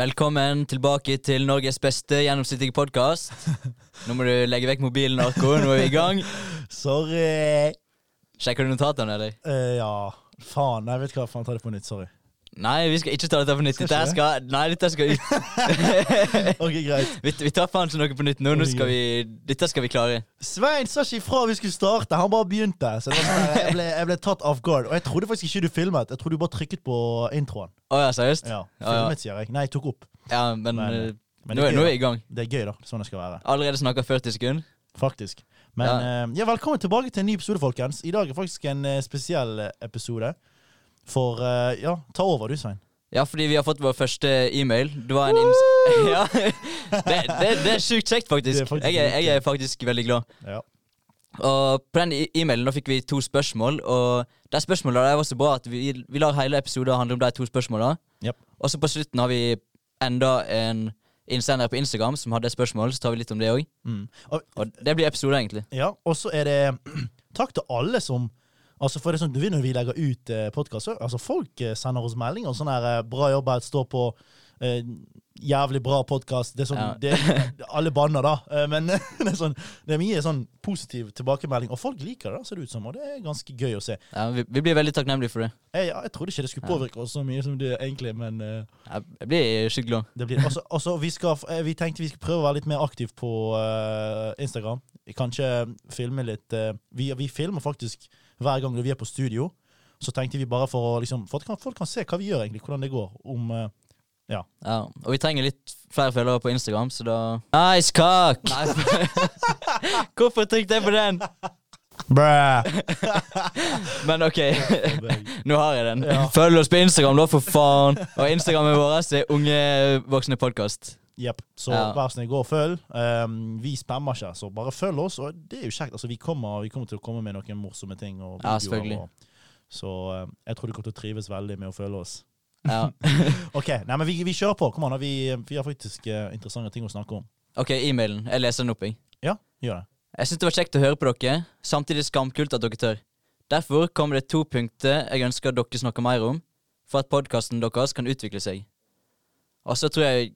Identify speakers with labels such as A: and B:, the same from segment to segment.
A: Velkommen tilbake til Norges beste gjennomsnittlige podkast. Nå må du legge vekk mobilen, Arko. Nå er vi i gang.
B: Sorry.
A: Sjekker du notatene, eller?
B: Uh, ja. Faen. Jeg vet hva. Faen, ta det på nytt. Sorry.
A: Nei, vi skal ikke ta dette på nytt. Dette skal Nei, dette skal ut.
B: Ok, greit.
A: vi, vi tar faen ikke noe på nytt nå. Nå skal vi Dette skal vi klare.
B: Svein sa ikke ifra vi skulle starte. Han bare begynte. Så sånn, jeg, ble, jeg ble tatt off guard. Og jeg trodde faktisk ikke du filmet. Jeg trodde du bare trykket på introen.
A: Oh, ja, seriøst?
B: Ja. Filmet, sier jeg. Nei, jeg tok opp.
A: Ja, men,
B: Men,
A: eh,
B: Men
A: nå, er, nå er vi i gang.
B: Det er gøy, da. Sånn det skal være.
A: Allerede snakka 40 sekunder.
B: Faktisk. Men ja. ja, velkommen tilbake til en ny episode, folkens. I dag er faktisk en eh, spesiell eh, episode. For eh, Ja, ta over du, Svein.
A: Ja, fordi vi har fått vår første e-mail. Det var en. Ja, det, det, det er sjukt kjekt, faktisk.
B: Faktisk
A: jeg, er, jeg er faktisk veldig glad.
B: Ja.
A: Og på den e-mailen da fikk vi to spørsmål, og de spørsmålene var så bra at vi, vi lar hele episoden handle om de to spørsmålene.
B: Yep.
A: Og så på slutten har vi enda en innsender på Instagram som hadde et spørsmål, så tar vi litt om det òg.
B: Mm. Og,
A: Og det blir episoden, egentlig.
B: Ja, og så er det takk til alle som Altså for det er sånn, du vet Når vi legger ut eh, podkast, altså folk eh, sender oss meldinger sånn her eh, 'Bra jobba, står på eh, jævlig bra podkast'. Det er sånn
A: Ja.
B: det, Alle banner, da. Eh, men det er, sånn, det er mye sånn positiv tilbakemelding, og folk liker det, ser det ut som. Og det er ganske gøy å se.
A: Ja, vi, vi blir veldig takknemlige for det.
B: Jeg, ja, jeg trodde ikke det skulle påvirke oss så mye som det egentlig, men
A: Ja, Jeg blir skikkelig glad.
B: det blir også, også, vi, skal, vi tenkte vi skulle prøve å være litt mer aktiv på eh, Instagram. Kanskje filme litt eh, vi, vi filmer faktisk hver gang vi er på studio. Så tenkte vi bare for å liksom For at folk kan se hva vi gjør, egentlig, hvordan det går. Om eh,
A: Ja, Og vi trenger litt flere følgere på Instagram, så da Nice cock! Hvorfor trykket jeg på den?
B: Bræ!
A: Men OK, nå har jeg den.
B: Ja.
A: Følg oss på Instagram, da, for faen. Og Instagrammen vår er Unge voksne podkast.
B: Jepp. Så
A: Ja.
B: vær snill, gå og følg. Um, vi spammer ikke, så bare følg oss. Og det er jo kjekt. Altså, vi kommer, vi kommer til å komme med noen morsomme ting. Og
A: Ja, selvfølgelig.
B: og, så um, jeg tror du kommer til å trives veldig med å følge oss.
A: Ja.
B: Ok, nei, men vi, vi kjører på. Kom an, vi, vi har faktisk uh, interessante ting å snakke om.
A: OK, e-mailen. Jeg leser den opp, jeg.
B: Ja, gjør det.
A: Jeg syns det var kjekt å høre på dere, samtidig skamkult at dere tør. Derfor kommer det to punkter jeg ønsker dere snakker mer om, for at podkasten deres kan utvikle seg. Og så tror jeg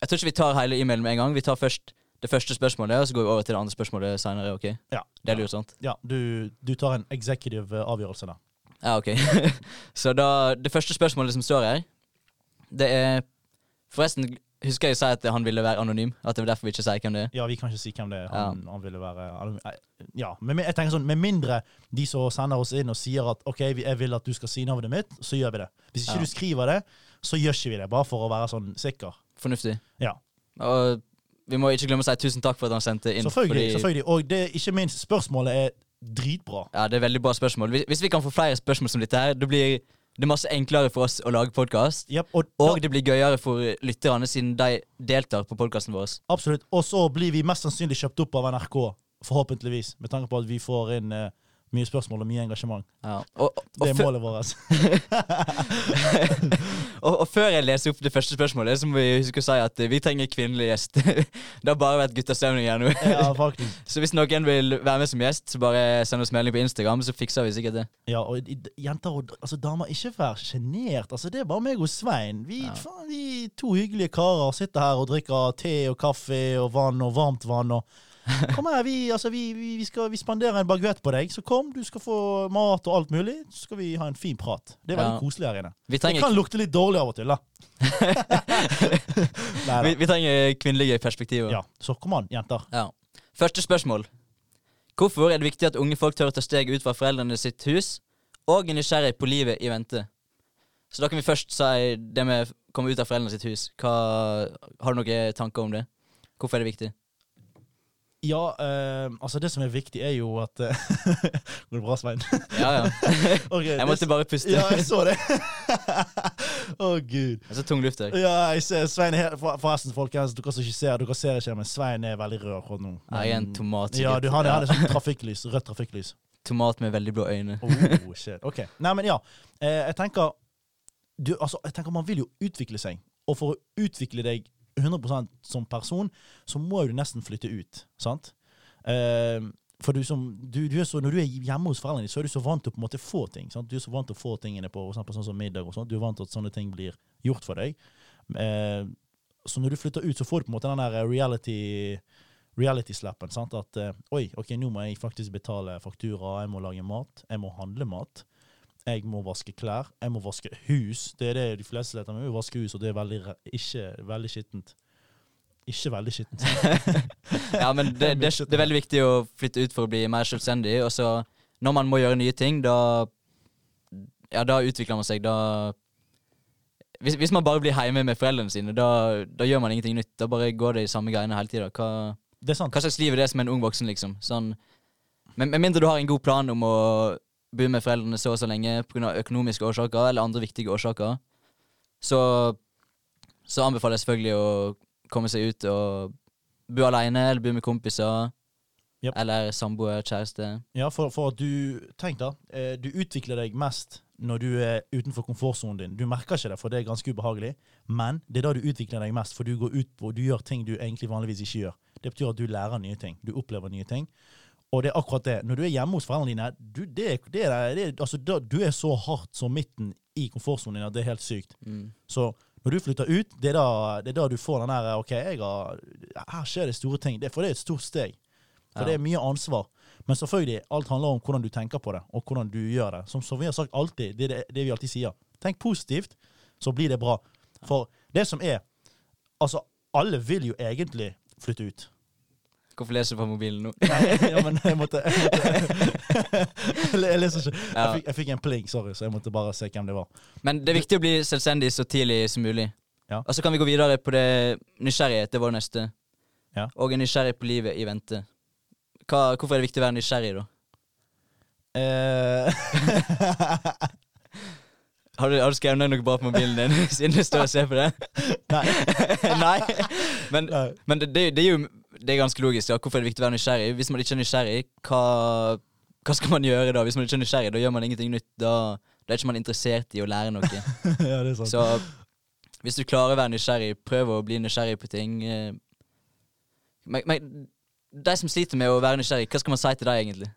A: Jeg tror ikke vi tar hele e-mailen med en gang. Vi tar først det første spørsmålet, og så går vi over til det andre spørsmålet seinere. Okay?
B: Ja,
A: Det er lurt, sant?
B: ja du, du tar en executive eh, avgjørelse da.
A: Ja, ok. så da Det første spørsmålet som står her, det er Forresten, husker jeg å si at han ville være anonym? At det var derfor vi ikke sier hvem det er?
B: Ja, vi kan ikke si hvem det er. Han, han ville være han- eh, Ja, men jeg tenker sånn, Med mindre de som sender oss inn og sier at OK, jeg vil at du skal si navnet mitt, så gjør vi det. Hvis ikke
A: Ja.
B: du skriver det, så gjør ikke vi det. Bare for å være sånn sikker.
A: Fornuftig.
B: Ja.
A: Og vi må ikke glemme å si tusen takk for at han sendte inn.
B: Selvfølgelig.
A: fordi-
B: selvfølgelig. Og det, ikke minst, spørsmålet er dritbra.
A: Ja, det er veldig bra spørsmål. Hvis, hvis vi kan få flere spørsmål som dette her, da blir det masse enklere for oss å lage podkast.
B: Yep, og,
A: Og det blir gøyere for lytterne, siden de deltar på podkasten vår.
B: Absolutt. Og så blir vi mest sannsynlig kjøpt opp av NRK, forhåpentligvis. Med tanke på at vi får inn eh, mye spørsmål og mye engasjement.
A: Ja. Og, og,
B: Det er målet vårt.
A: og, og før jeg leser opp det første spørsmålet, så må vi huske å si at eh, vi trenger kvinnelig gjest. det har bare vært guttastemning her nå.
B: ja, faktisk.
A: Så hvis noen vil være med som gjest, så bare send oss melding på Instagram, så fikser vi sikkert det.
B: Ja, og jenter og altså, damer, ikke vær sjenert. Altså, det er bare meg og Svein. Vi,
A: Ja.
B: faen, vi to hyggelige karer sitter her og drikker te og kaffe og vann og varmt vann. og Kom her, vi, altså, vi, vi, vi skal vi spanderer en baguett på deg, så kom. Du skal få mat og alt mulig. Så skal vi ha en fin prat. Det er veldig
A: Ja.
B: koselig her inne.
A: Vi
B: Det kan lukte litt dårlig av og til, da. Nei,
A: vi, vi trenger kvinnelige perspektiver.
B: Ja, så kom an, jenter.
A: Ja. Første spørsmål. Hvorfor er det viktig at unge folk tør å ta steg ut fra foreldrene sitt hus, og er nysgjerrig på livet i vente? Så da kan vi først si det med å komme ut av foreldrene sitt hus. Hva, har du noen tanker om det? Hvorfor er det viktig?
B: Ja, eh, altså det som er viktig, er jo at eh, Går det bra, Svein?
A: Ja, ja.
B: okay,
A: Jeg
B: det-
A: måtte bare puste.
B: Ja, jeg så det. Å, gud.
A: Det er så tung luft her.
B: Ja, jeg ser Svein er helt for- Forresten, folkens, dere som ikke ser Dere ser ikke, men Svein er veldig rød akkurat nå.
A: Men, Jeg er en tomat.
B: Ja, du, har det, det sånn trafikklys. Rødt trafikklys.
A: Tomat med veldig blå øyne.
B: Oh, shit. Ok. Nei, men ja. Eh, jeg tenker du, altså, jeg tenker Man vil jo utvikle seg. Og for å utvikle deg 100% som person, så må du nesten flytte ut. Sant? Uh, for du som, du, du så, Når du er hjemme hos foreldrene dine, så er du så vant til å på en måte få ting. Sant? Du er så vant til å få tingene på eksempel sånn som middag. og sånt. Du er vant til at sånne ting blir gjort for deg. Uh, så når du flytter ut, så får du på en måte den der reality reality-slappen. At uh, oi, ok, nå må jeg faktisk betale faktura, jeg må lage mat, jeg må handle mat. Jeg må vaske klær, jeg må vaske hus. Det er det de fleste leter med, vaske hus, og det er veldig, ikke veldig skittent. Ikke veldig skittent.
A: Ja, men det, det, det er veldig viktig å flytte ut for å bli mer selvstendig. Og så, når man må gjøre nye ting, da Ja, da utvikler man seg. Da hvis, hvis man bare blir hjemme med foreldrene sine, da, da gjør man ingenting nytt. Da bare går det i samme greiene hele tida. Hva, hva slags liv er det som en ung voksen, liksom? Sånn, med, med mindre du har en god plan om å bo med foreldrene så og så lenge pga. økonomiske årsaker eller andre viktige årsaker, så, så anbefaler jeg selvfølgelig å komme seg ut og bo alene eller bo med kompiser.
B: Yep.
A: Eller samboer, kjæreste.
B: Ja, for, for at du Tenk da, eh, du utvikler deg mest når du er utenfor komfortsonen din. Du merker ikke det, for det er ganske ubehagelig, men det er da du utvikler deg mest, for du går ut på, du gjør ting du egentlig vanligvis ikke gjør. Det betyr at du lærer nye ting, du opplever nye ting. Og det er akkurat det. Når du er hjemme hos foreldrene dine, du, det, det, det, altså, du er så hardt som midten i komfortsonen din at det er helt sykt.
A: Mm.
B: Så når du flytter ut, det er da, det er da du får den der OK, har, her skjer det store ting. Det, for det er et stort steg. For
A: Ja.
B: det er mye ansvar. Men selvfølgelig, alt handler om hvordan du tenker på det, og hvordan du gjør det. Som, som vi har sagt alltid, det er det, det vi alltid sier. Tenk positivt, så blir det bra. For det som er Altså, alle vil jo egentlig flytte ut.
A: Hvorfor leser du på mobilen nå?
B: Ja, men jeg måtte Jeg, måtte, jeg leser ikke. Jeg fikk, jeg fikk en pling, sorry, så jeg måtte bare se hvem det var.
A: Men det er viktig å bli selvstendig så tidlig som mulig.
B: Ja.
A: Og så kan vi gå videre på det nysgjerrighet. Det var det neste.
B: Ja.
A: Og en nysgjerrig på livet i vente. Hva, hvorfor er det viktig å være nysgjerrig, da?
B: Eh,
A: Har du, har du skrevet ned noe bra på mobilen din siden du står og ser på det?
B: nei.
A: Nei. Men,
B: nei.
A: men det, det, det er jo det er ganske logisk. Ja. Hvorfor er det viktig å være nysgjerrig? Hvis man ikke er nysgjerrig, hva, hva skal man gjøre da? Hvis man ikke er nysgjerrig, da gjør man ingenting nytt. Da, da er ikke man interessert i å lære noe.
B: ja, det er sant.
A: Så hvis du klarer å være nysgjerrig, prøv å bli nysgjerrig på ting. eh. Men, men de som sliter med å være nysgjerrig, hva skal man si til deg egentlig?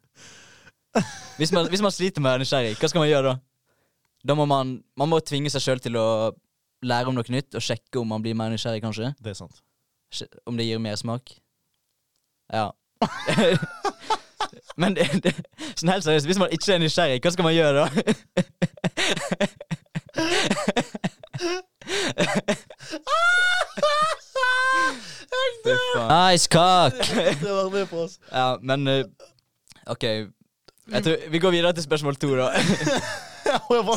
A: Hvis man, hvis man sliter med å være nysgjerrig, hva skal man gjøre da? Da må man, man må tvinge seg sjøl til å lære om noe nytt, og sjekke om man blir mer nysgjerrig, kanskje.
B: Det er sant.
A: Om det gir mer smak. Ja. Men det, det, sånn helt seriøst, hvis man ikke er nysgjerrig, hva skal man gjøre da? Nice cock!
B: Det var med på oss.
A: Ja, men eh, OK. Jeg tror, vi går videre til spørsmål to, da.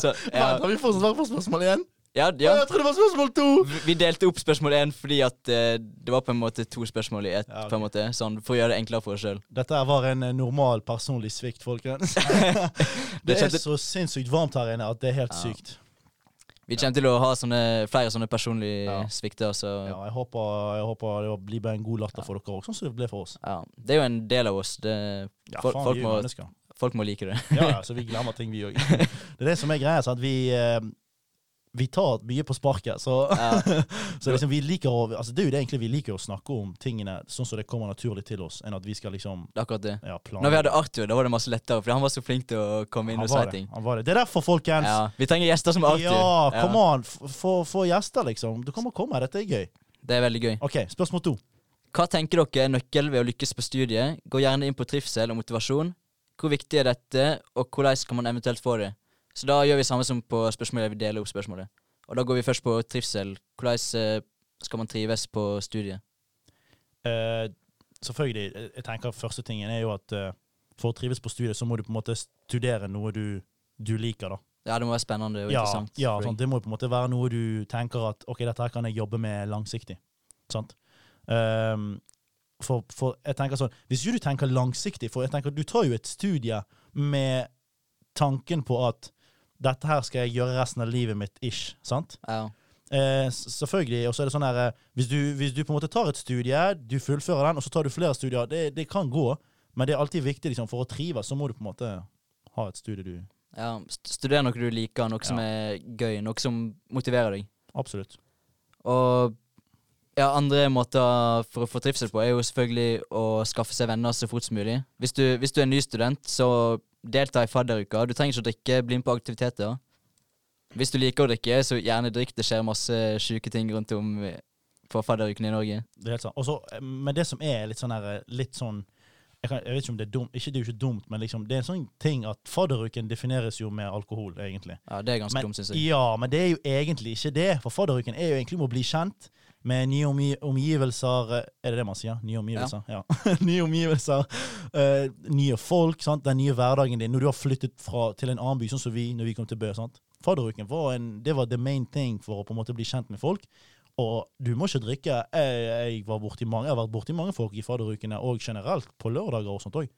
A: Så, ja.
B: Vent, har vi fått svar på spørsmål én?
A: Ja,
B: Ja. Jeg trodde det var spørsmål to!
A: Vi- delte opp spørsmål én fordi at eh, det var på en måte to spørsmål i ett.
B: Ja, okay.
A: på en måte, sånn, For å gjøre det enklere for oss sjøl.
B: Dette var en eh, normal personlig svikt, folkens.
A: Det
B: er så sinnssykt varmt her inne at det er helt
A: Ja.
B: sykt.
A: Vi kommer til å ha sånne, flere sånne personlige
B: Ja.
A: svikter, så
B: Ja, jeg håper, jeg håper det blir bare en god latter for dere òg, sånn som det ble for oss.
A: ja. Det er jo en del av oss. Det,
B: Ja,
A: Folk-
B: faen,
A: folk må- folk må like det.
B: Ja, ja, så vi glemmer ting, vi òg. Det er det som er greia. Så at vi eh, Vi tar mye på sparket. Så,
A: Ja.
B: så liksom vi liker å altså Det er jo det egentlig vi liker å snakke om tingene sånn som det kommer naturlig til oss, enn at vi skal liksom
A: akkurat det.
B: ja,
A: Når vi hadde Arthur, da var det masse lettere, for han var så flink til å komme inn
B: Han
A: og si
B: det.
A: ting.
B: Han var det. det er derfor, folkens.
A: Ja, vi trenger gjester som Arthur.
B: Ja, kom ja. an. Få få gjester, liksom. Du kan bare komme. Dette er gøy.
A: Det er veldig gøy.
B: OK, spørsmål to.
A: Hva tenker dere er nøkkel ved å lykkes på studiet? Gå gjerne inn på trivsel og motivasjon. Hvor viktig er dette, og hvordan kan man eventuelt få det? Så da gjør vi samme som på spørsmålet. Vi deler opp spørsmålet. Og da går vi først på trivsel. Hvordan eh, skal man trives på studiet?
B: Uh, selvfølgelig, eh, jeg tenker første tingen er jo at uh, for å trives på studiet, så må du på en måte studere noe du, du liker, da.
A: Ja, det må være spennende og
B: Ja,
A: interessant.
B: ja
A: sånn,
B: det må jo på en måte være noe du tenker at ok, dette her kan jeg jobbe med langsiktig. Sant? Um, for, for jeg tenker sånn Hvis ikke du tenker langsiktig, for jeg tenker du tar jo et studie med tanken på at dette her skal jeg gjøre resten av livet mitt, ish. Sant?
A: Ja.
B: Eh, selvfølgelig. Og så er det sånn her eh, hvis du, hvis du på en måte tar et studie, du fullfører den, og så tar du flere studier, det, det kan gå, men det er alltid viktig liksom, for å trives, så må du på en måte ha et studie du
A: ja. studere noe du liker, noe som er gøy, noe som motiverer deg.
B: Absolutt.
A: Og ja, andre måter for å få trivsel på er jo selvfølgelig å skaffe seg venner så fort som mulig. Hvis du, hvis du er ny student, så delta i fadderuka. Du trenger ikke å drikke, bli med på aktiviteter. Hvis du liker å drikke, så gjerne drikk. Det skjer masse sjuke ting rundt om på fadderuken i Norge.
B: Det er helt sant. Også, eh, men det som er litt sånn her, litt sånn jeg, kan, jeg vet ikke om det er dumt, ikke, det er jo ikke dumt, men liksom, det er en sånn ting at fadderuken defineres jo med alkohol, egentlig.
A: Ja, Det er ganske
B: Men,
A: dumt, syns jeg.
B: ja, men det er jo egentlig ikke det. For fadderuken er jo egentlig om å bli kjent med nye omgi omgivelser eh, Er det det man sier? Nye omgivelser? Ja. nye omgivelser, uh, nye folk, sant? den nye hverdagen din. Når du har flyttet fra, til en annen by, sånn som vi når vi kom til Bø. sant? Fadderuken var en, det var the main thing for å på en måte bli kjent med folk. Og du må ikke drikke. Jeg, jeg, mange, jeg har vært borti mange folk i fadderukene, og generelt på lørdager og sånt òg.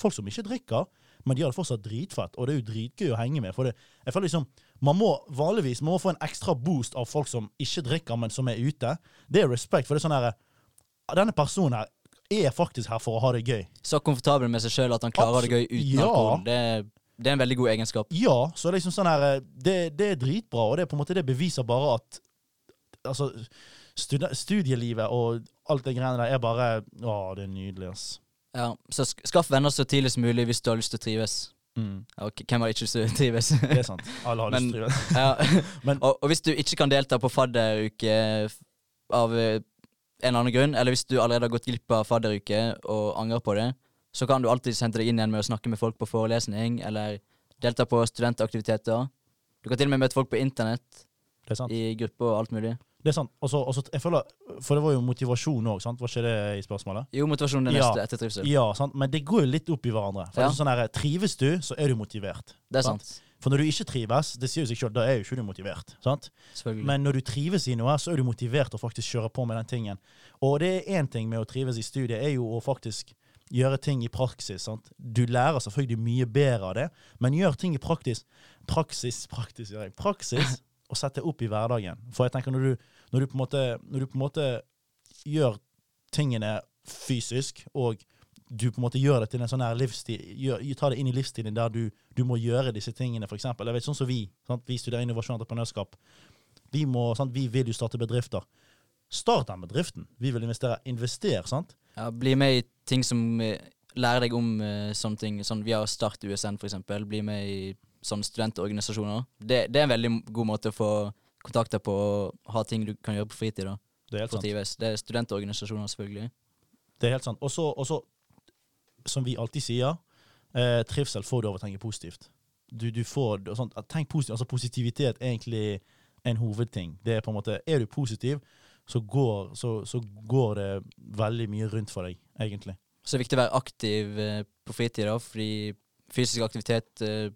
B: Folk som ikke drikker, men de har det fortsatt dritfett, og det er jo dritgøy å henge med. For det, jeg føler liksom, man må vanligvis man må få en ekstra boost av folk som ikke drikker, men som er ute. Det er respekt, for det er sånn her Denne personen her er faktisk her for å ha det gøy.
A: Så komfortabel med seg sjøl at han klarer ha det gøy uten
B: Ja.
A: alkohol. Det, det er en veldig god egenskap.
B: Ja, så er liksom sånn her det, det er dritbra, og det er måte det beviser bare at Altså, studi studielivet og alt det greiene der er bare Å, det er nydelig, ass.
A: Ja, Så sk skaff venner så tidlig som mulig hvis du har lyst til å trives. Mm. ok, hvem har ikke lyst til å trives?
B: Det er sant. Alle har lyst til å trives.
A: ja.
B: Men-
A: og, og hvis du ikke kan delta på fadderuke av eh, en eller annen grunn, eller hvis du allerede har gått glipp av fadderuke og angrer på det, så kan du alltid hente deg inn igjen med å snakke med folk på forelesning, eller delta på studentaktiviteter. Du kan til og med møte folk på internett,
B: Det er sant.
A: i grupper og alt mulig.
B: Det er sant. Også, også, jeg føler, For det var jo motivasjon òg. Var ikke det i spørsmålet?
A: Jo, motivasjon er
B: Ja.
A: neste etter trivsel.
B: Ja, sant? men det går jo litt opp i hverandre. For
A: Ja.
B: sånn her, Trives du, så er du motivert.
A: Det er
B: sant.
A: sant.
B: For når du ikke trives, det sier jo seg selv, da er jo ikke du motivert. sant? Men når du trives i noe, så er du motivert til å faktisk kjøre på med den tingen. Og det er én ting med å trives i studiet, er jo å faktisk gjøre ting i praksis. sant? Du lærer selvfølgelig mye bedre av det, men gjør ting i praktis. Praksis, praktis, gjør jeg. Praksis, og sette opp i hverdagen. For jeg tenker når du, når du, på, en måte, når du på en måte gjør tingene fysisk, og du på en måte gjør det til en sånn her livsstil, gjør, ta det inn i livsstilen der du, du må gjøre disse tingene, eksempel. Jeg vet, sånn som vi, sant? vi studerer innovasjon og entreprenørskap. Vi, må, sant? vi vil jo starte bedrifter. Start den bedriften. Vi vil investere. Invester, sant?
A: Ja, bli med i ting som eh, lærer deg om uh, sånne ting. Sånn via Start USN, eksempel. Bli med i sånne studentorganisasjoner. Det, det er en veldig god måte å få kontakter på og ha ting du kan gjøre på fritid. da,
B: Det er helt sant.
A: Det er studentorganisasjoner, selvfølgelig.
B: Det er helt sant. Og så, som vi alltid sier, eh, trivsel får du av å tenke positivt. Du, du får sånn, Tenk positivt. Altså positivitet er egentlig en hovedting. Det er på en måte, Er du positiv, så går, så, så går det veldig mye rundt for deg, egentlig.
A: Så det er viktig å være aktiv eh, på fritid, da, fordi fysisk aktivitet eh,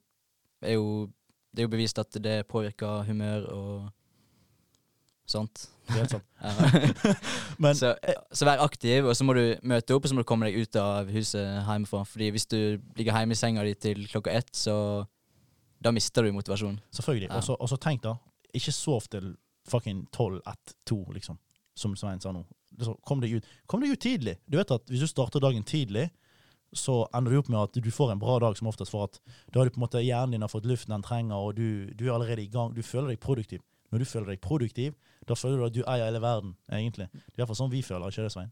A: er jo Det er jo bevist at det påvirker humør og sånt.
B: Helt sant. Men
A: så, så vær aktiv, og så må du møte opp, og så må du komme deg ut av huset hjemmefra. Fordi hvis du ligger hjemme i senga di til klokka ett, så da mister du motivasjon.
B: selvfølgelig.
A: Ja.
B: Og så- tenk, da. Ikke sov til fucking 12, 1, 2, liksom. Som Svein sa nå. Kom deg ut. Kom deg ut tidlig. Du vet at hvis du starter dagen tidlig, så ender du opp med at du får en bra dag som oftest, for at da har du på en måte hjernen din har fått luften den trenger, og du, du er allerede i gang. Du føler deg produktiv. Når du føler deg produktiv, da føler du at du eier hele verden, egentlig. Det er iallfall sånn vi føler, ikke det, Svein?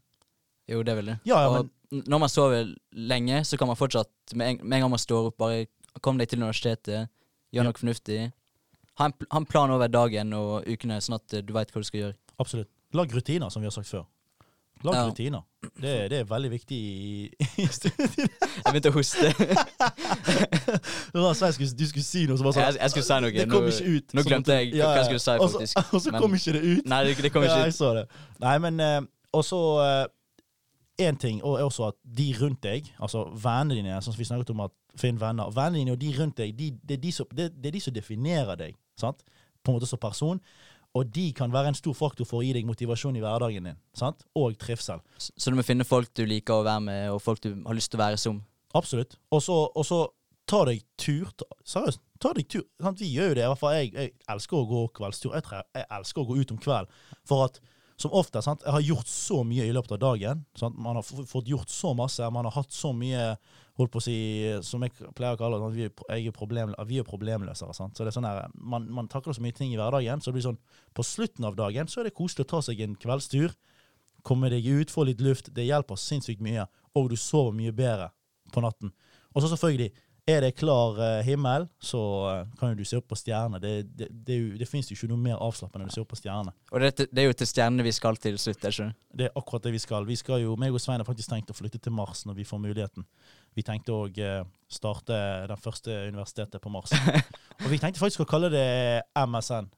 A: Jo, det vil du.
B: Ja, ja,
A: og n- når man sover lenge, så kan man fortsatt, med en, med en gang man står opp, bare komme deg til universitetet, gjøre
B: Ja.
A: noe fornuftig. Ha en, ha en plan over dagen og ukene, sånn at du veit hva du skal gjøre.
B: Absolutt. Lag rutiner, som vi har sagt før. Lag rutiner. Det, det er veldig viktig i, i studiet.
A: Jeg begynte å hoste.
B: Det var Svein, skulle- du skulle si noe som var sånn
A: Jeg, jeg skulle si noe.
B: Det kom ikke ut.
A: Nå glemte jeg
B: ja,
A: hva jeg skulle si, faktisk.
B: Og så kom ikke det ut.
A: Nei, det, det kom
B: ja,
A: ikke
B: jeg
A: ut.
B: så det. Nei, men eh, Og så én ting, og er også at de rundt deg, altså vennene dine, sånn som vi snakket om at finn venner Vennene dine og de rundt deg, de, det, er de som, det, det er de som definerer deg, sant? På en måte som person. Og de kan være en stor faktor for å gi deg motivasjon i hverdagen din. sant? Og trivsel.
A: Så, så du må finne folk du liker å være med, og folk du har lyst til å være som.
B: Absolutt. Og så, ta deg tur. Seriøst, ta deg tur. Sant? Vi gjør jo det. I hvert fall jeg, jeg elsker å gå kveldstur. Jeg, jeg elsker å gå ut om kvelden. For at som ofte, sant? Har gjort så mye i løpet av dagen. Sant? Man har fått gjort så masse. Man har hatt så mye holdt på å si, som jeg pleier å kalle det, vi er, problem, vi er problemløsere. Sant? Så det er sånn her, man, man takler så mye ting i hverdagen, så det blir sånn, på slutten av dagen så er det koselig å ta seg en kveldstur. Komme deg ut, få litt luft. Det hjelper sinnssykt mye. Og du sover mye bedre på natten. Og så selvfølgelig, Er det klar eh, himmel, så eh, kan jo du se opp på stjerner. Det, det, det, det fins jo ikke noe mer avslappende enn å se opp på stjerner.
A: Og det, det er jo til stjernene vi skal til slutt. er ikke? det?
B: Det er akkurat det vi skal. Vi skal jo, meg og Svein har faktisk tenkt å flytte til Mars når vi får muligheten. Vi tenkte å eh, starte den første universitetet på Mars. og vi tenkte faktisk å kalle det MSN.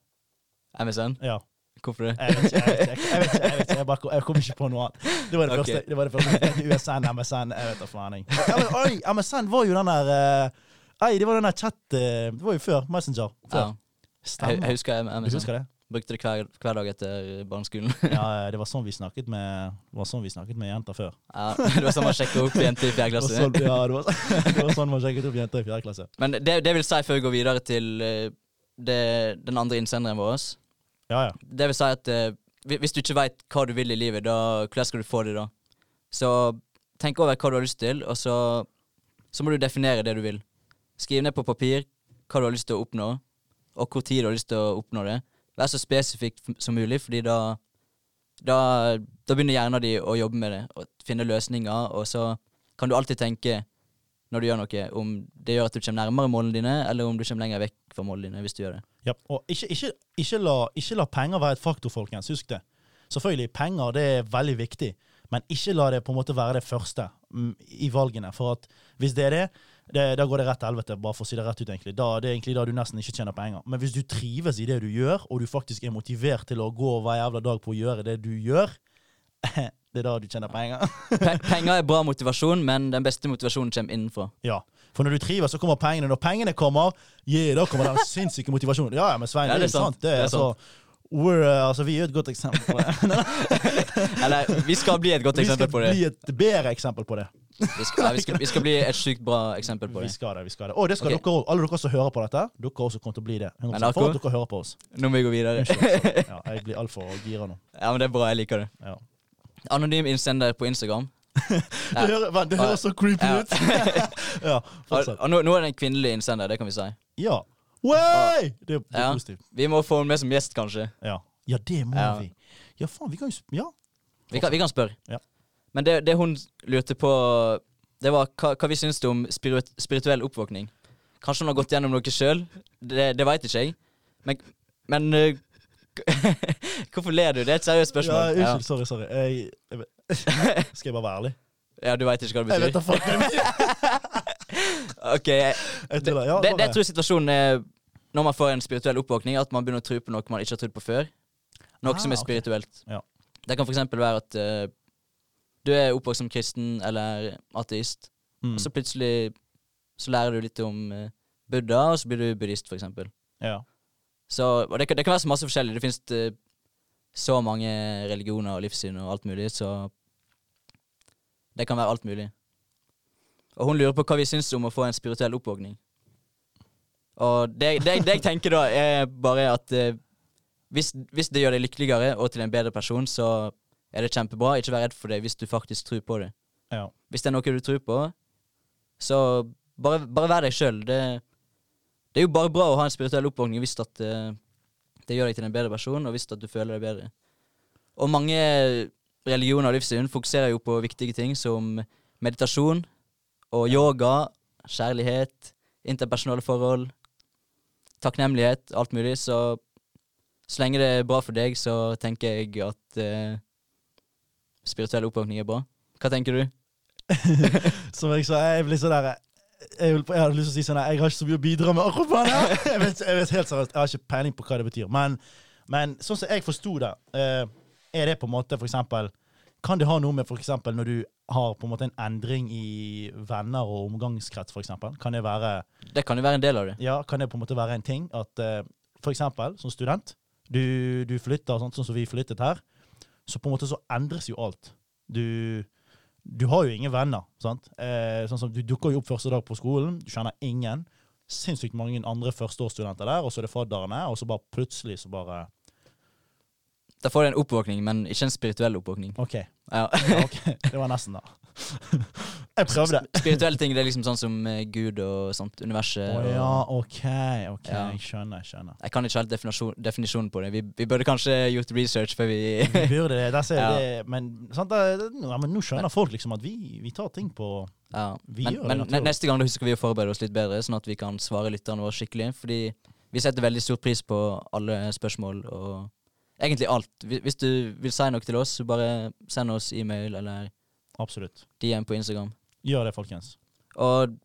A: MSN?
B: Ja.
A: Hvorfor det?
B: Jeg vet ikke, jeg vet ikke. Jeg, vet ikke, jeg, vet ikke, jeg, bare, jeg kom ikke på noe annet. Det var det
A: okay.
B: første. Det var det første. USN, MSN, jeg vet da faen. Ja, Oi, MSN var jo den der eh, det var den der chat eh, Det var jo før Messenger. Før.
A: Jeg,
B: Stemmer.
A: jeg husker
B: Du
A: MSN.
B: husker det?
A: Brukte det hver, hver dag etter barneskolen.
B: Ja, det var sånn vi snakket med Det var sånn vi snakket med jenter før.
A: ja, det var sånn man sjekket opp jenter i fjerde klasse.
B: sånn, ja, det var, det var sånn man sjekket opp jenter i fjerde klasse.
A: Men det, det vil si, før vi går videre til eh, det, den andre innsenderen vår
B: Ja, ja.
A: Det vil si at eh, hvis du ikke veit hva du vil i livet, da, hvordan skal du få det da? Så tenk over hva du har lyst til, og så, så må du definere det du vil. Skriv ned på papir hva du har lyst til å oppnå, og hvor tid du har lyst til å oppnå det. Vær så spesifikt som mulig, fordi da, da, da begynner hjernen din å jobbe med det, og finne løsninger, og så kan du alltid tenke når du gjør noe, om det gjør at du kommer nærmere målene dine, eller om du kommer lenger vekk fra målene dine hvis du gjør det.
B: Ja, og ikke, ikke, ikke, la, ikke la penger være et faktor, folkens. Husk det. Selvfølgelig, penger det er veldig viktig, men ikke la det på en måte være det første mm, i valgene. For at hvis det er det, det da går det rett til helvete, bare for å si det rett ut. egentlig. Da, det er egentlig da du nesten ikke tjener penger. Men hvis du trives i det du gjør, og du faktisk er motivert til å gå hver jævla dag på å gjøre det du gjør, det er da du tjener penger.
A: Pe penger er bra motivasjon, men den beste motivasjonen kommer innenfra.
B: ja. For når du trives, så kommer pengene. Når pengene kommer, yeah, da kommer den sinnssyke motivasjonen. Ja, men Svein,
A: Ja,
B: det er sant. Det er,
A: Det er sant.
B: altså, we're, uh, altså, vi er jo et godt eksempel på det.
A: Eller, vi skal bli et godt eksempel på det.
B: Vi skal bli et bedre eksempel på det.
A: Vi skal, ja, vi, skal, vi skal bli et sykt bra eksempel på det.
B: Vi skal det, vi skal det. Og det skal
A: okay.
B: dere. Alle dere som hører på dette, dere også kommer til å bli det. 100%,
A: Men
B: for at dere hører på oss.
A: Nå må vi gå videre.
B: Unnskyld, altså. Ja, jeg blir altfor gira nå.
A: Ja, men det er bra. Jeg liker det.
B: Ja.
A: Anonym innsender på Instagram.
B: Det, vent, det høres så creepy
A: Ja.
B: ut. ja,
A: Og, og nå, nå er det en kvinnelig innsender, det kan vi si.
B: Ja. Way! Det, er- det er
A: Ja.
B: positivt.
A: Vi må få henne med som gjest, kanskje.
B: Ja. ja, det må
A: Ja.
B: vi. Ja, faen, vi kan jo sp- Ja.
A: Vi kan, vi kan spørre.
B: Ja.
A: Men det, det hun lurte på, det var hva, hva vi syns om spirit, spirituell oppvåkning. Kanskje hun har gått gjennom noe sjøl? Det, det veit ikke jeg. Men, men øh, Hvorfor ler du? Det er et seriøst spørsmål.
B: Ja, unnskyld, sorry, sorry. Jeg, jeg, skal jeg bare være ærlig?
A: Ja, du veit ikke hva det
B: Jeg vet da
A: betyr?
B: faen hva det betyr.
A: Ok,
B: tuller. Ja,
A: det, det
B: bare-
A: jeg tror situasjonen er når man får en spirituell oppvåkning, at man begynner å tro på noe man ikke har trodd på før. Noe
B: Ah,
A: som er
B: spirituelt.
A: spirituelt.
B: Ja.
A: Det kan f.eks. være at uh, du er oppvokst som kristen eller ateist,
B: Mm.
A: og så plutselig så lærer du litt om uh, Buddha, og så blir du buddhist, f.eks.
B: Ja.
A: Så, og det, kan- det kan være så masse forskjellig. Det finnes eh, så mange religioner og livssyn og alt mulig, så det kan være alt mulig. Og hun lurer på hva vi syns om å få en spirituell oppvåkning. Og det, det, det jeg tenker da, er bare at eh, hvis, hvis det gjør deg lykkeligere og til en bedre person, så er det kjempebra. Ikke vær redd for det hvis du faktisk tror på det.
B: ja.
A: Hvis det er noe du tror på, så bare, bare vær deg sjøl. Det, det er jo bare bra å ha en spirituell oppvåkning hvis at eh, det gjør deg til en bedre person, og hvis at du føler deg bedre. Og mange religioner og livssyn fokuserer jo på viktige ting som meditasjon og yoga, kjærlighet, interpersonale forhold, takknemlighet, alt mulig. Så så lenge det er bra for deg, så tenker jeg at eh, spirituell oppvåkning er bra. Hva tenker du?
B: Som jeg sa, jeg blir så der jeg, vil, jeg hadde lyst til å si sånn jeg har ikke så mye å bidra med akkurat på det. Jeg vet, jeg vet helt seriøst, jeg har ikke peiling på hva det betyr. Men, men sånn som jeg forsto det, eh, er det på en måte for eksempel Kan det ha noe med for eksempel når du har på en måte en endring i venner og omgangskrets, for eksempel? Kan det være
A: Det kan jo være en del av det.
B: Ja, kan det på en måte være en ting at eh, for eksempel som student, du, du flytter sånn, sånn som vi flyttet her, så på en måte så endres jo alt. Du, du har jo ingen venner, sant? Eh, sånn som du dukker jo opp første dag på skolen, du kjenner ingen. Sinnssykt mange andre førsteårsstudenter der, og så er det fadderne, og så bare plutselig så bare
A: Da får du en oppvåkning, men ikke en spirituell oppvåkning.
B: OK.
A: Ja.
B: Ja, ok. Det var nesten, da. Jeg prøvde.
A: Spirituelle ting det er liksom sånn som eh, Gud og sånt. Universet. Oh,
B: ja, OK. ok,
A: Ja.
B: Jeg skjønner. jeg skjønner.
A: Jeg kan ikke helt definisjon, definisjonen på det. Vi, vi burde kanskje gjort research før vi
B: Vi burde det.
A: Ja.
B: det men, sant, det, ja, men nå skjønner folk liksom at vi, vi tar ting på
A: Ja.
B: Vi
A: Men,
B: gjør det
A: men neste gang da husker vi å forberede oss litt bedre, sånn at vi kan svare lytterne våre skikkelig. Fordi vi setter veldig stor pris på alle spørsmål og egentlig alt. Hvis du vil si noe til oss, så bare send oss e-mail eller
B: Absolutt.
A: DM på Instagram.
B: Gjør det, folkens.
A: Og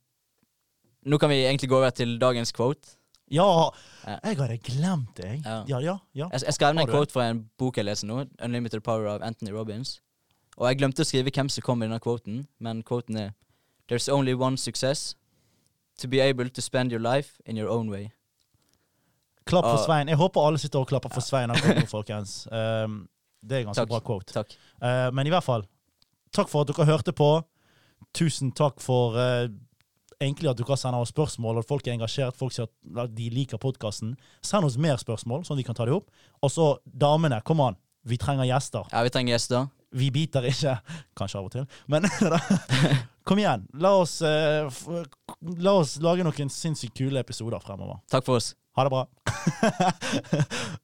A: nå kan vi egentlig gå over til dagens quote.
B: Ja, jeg hadde glemt det. jeg.
A: Ja.
B: Ja, ja. ja.
A: Jeg, jeg skrev ned en quote fra en bok jeg leser nå, 'Unlimited Power' av Anthony Robbins. Og jeg glemte å skrive hvem som kom i denne quoten, men quoten er There's only one success. To be able to spend your life in your own way.
B: Klapp for. Svein. Jeg håper alle sitter og klapper for Svein akkurat nå, folkens. Um, det er en ganske
A: Takk.
B: bra quote.
A: Takk.
B: Uh, men i hvert fall, takk for at dere hørte på. Tusen takk for uh, egentlig at dere sender oss spørsmål, og folk er engasjert. Folk sier at de liker podkasten. Send oss mer spørsmål, sånn at vi kan ta dem opp. Og så damene, kom an. Vi trenger gjester.
A: Ja, vi trenger gjester.
B: Vi biter ikke. Kanskje av og til. Men kom igjen. La oss, uh, la oss lage noen sinnssykt kule episoder fremover.
A: Takk for oss.
B: Ha det bra.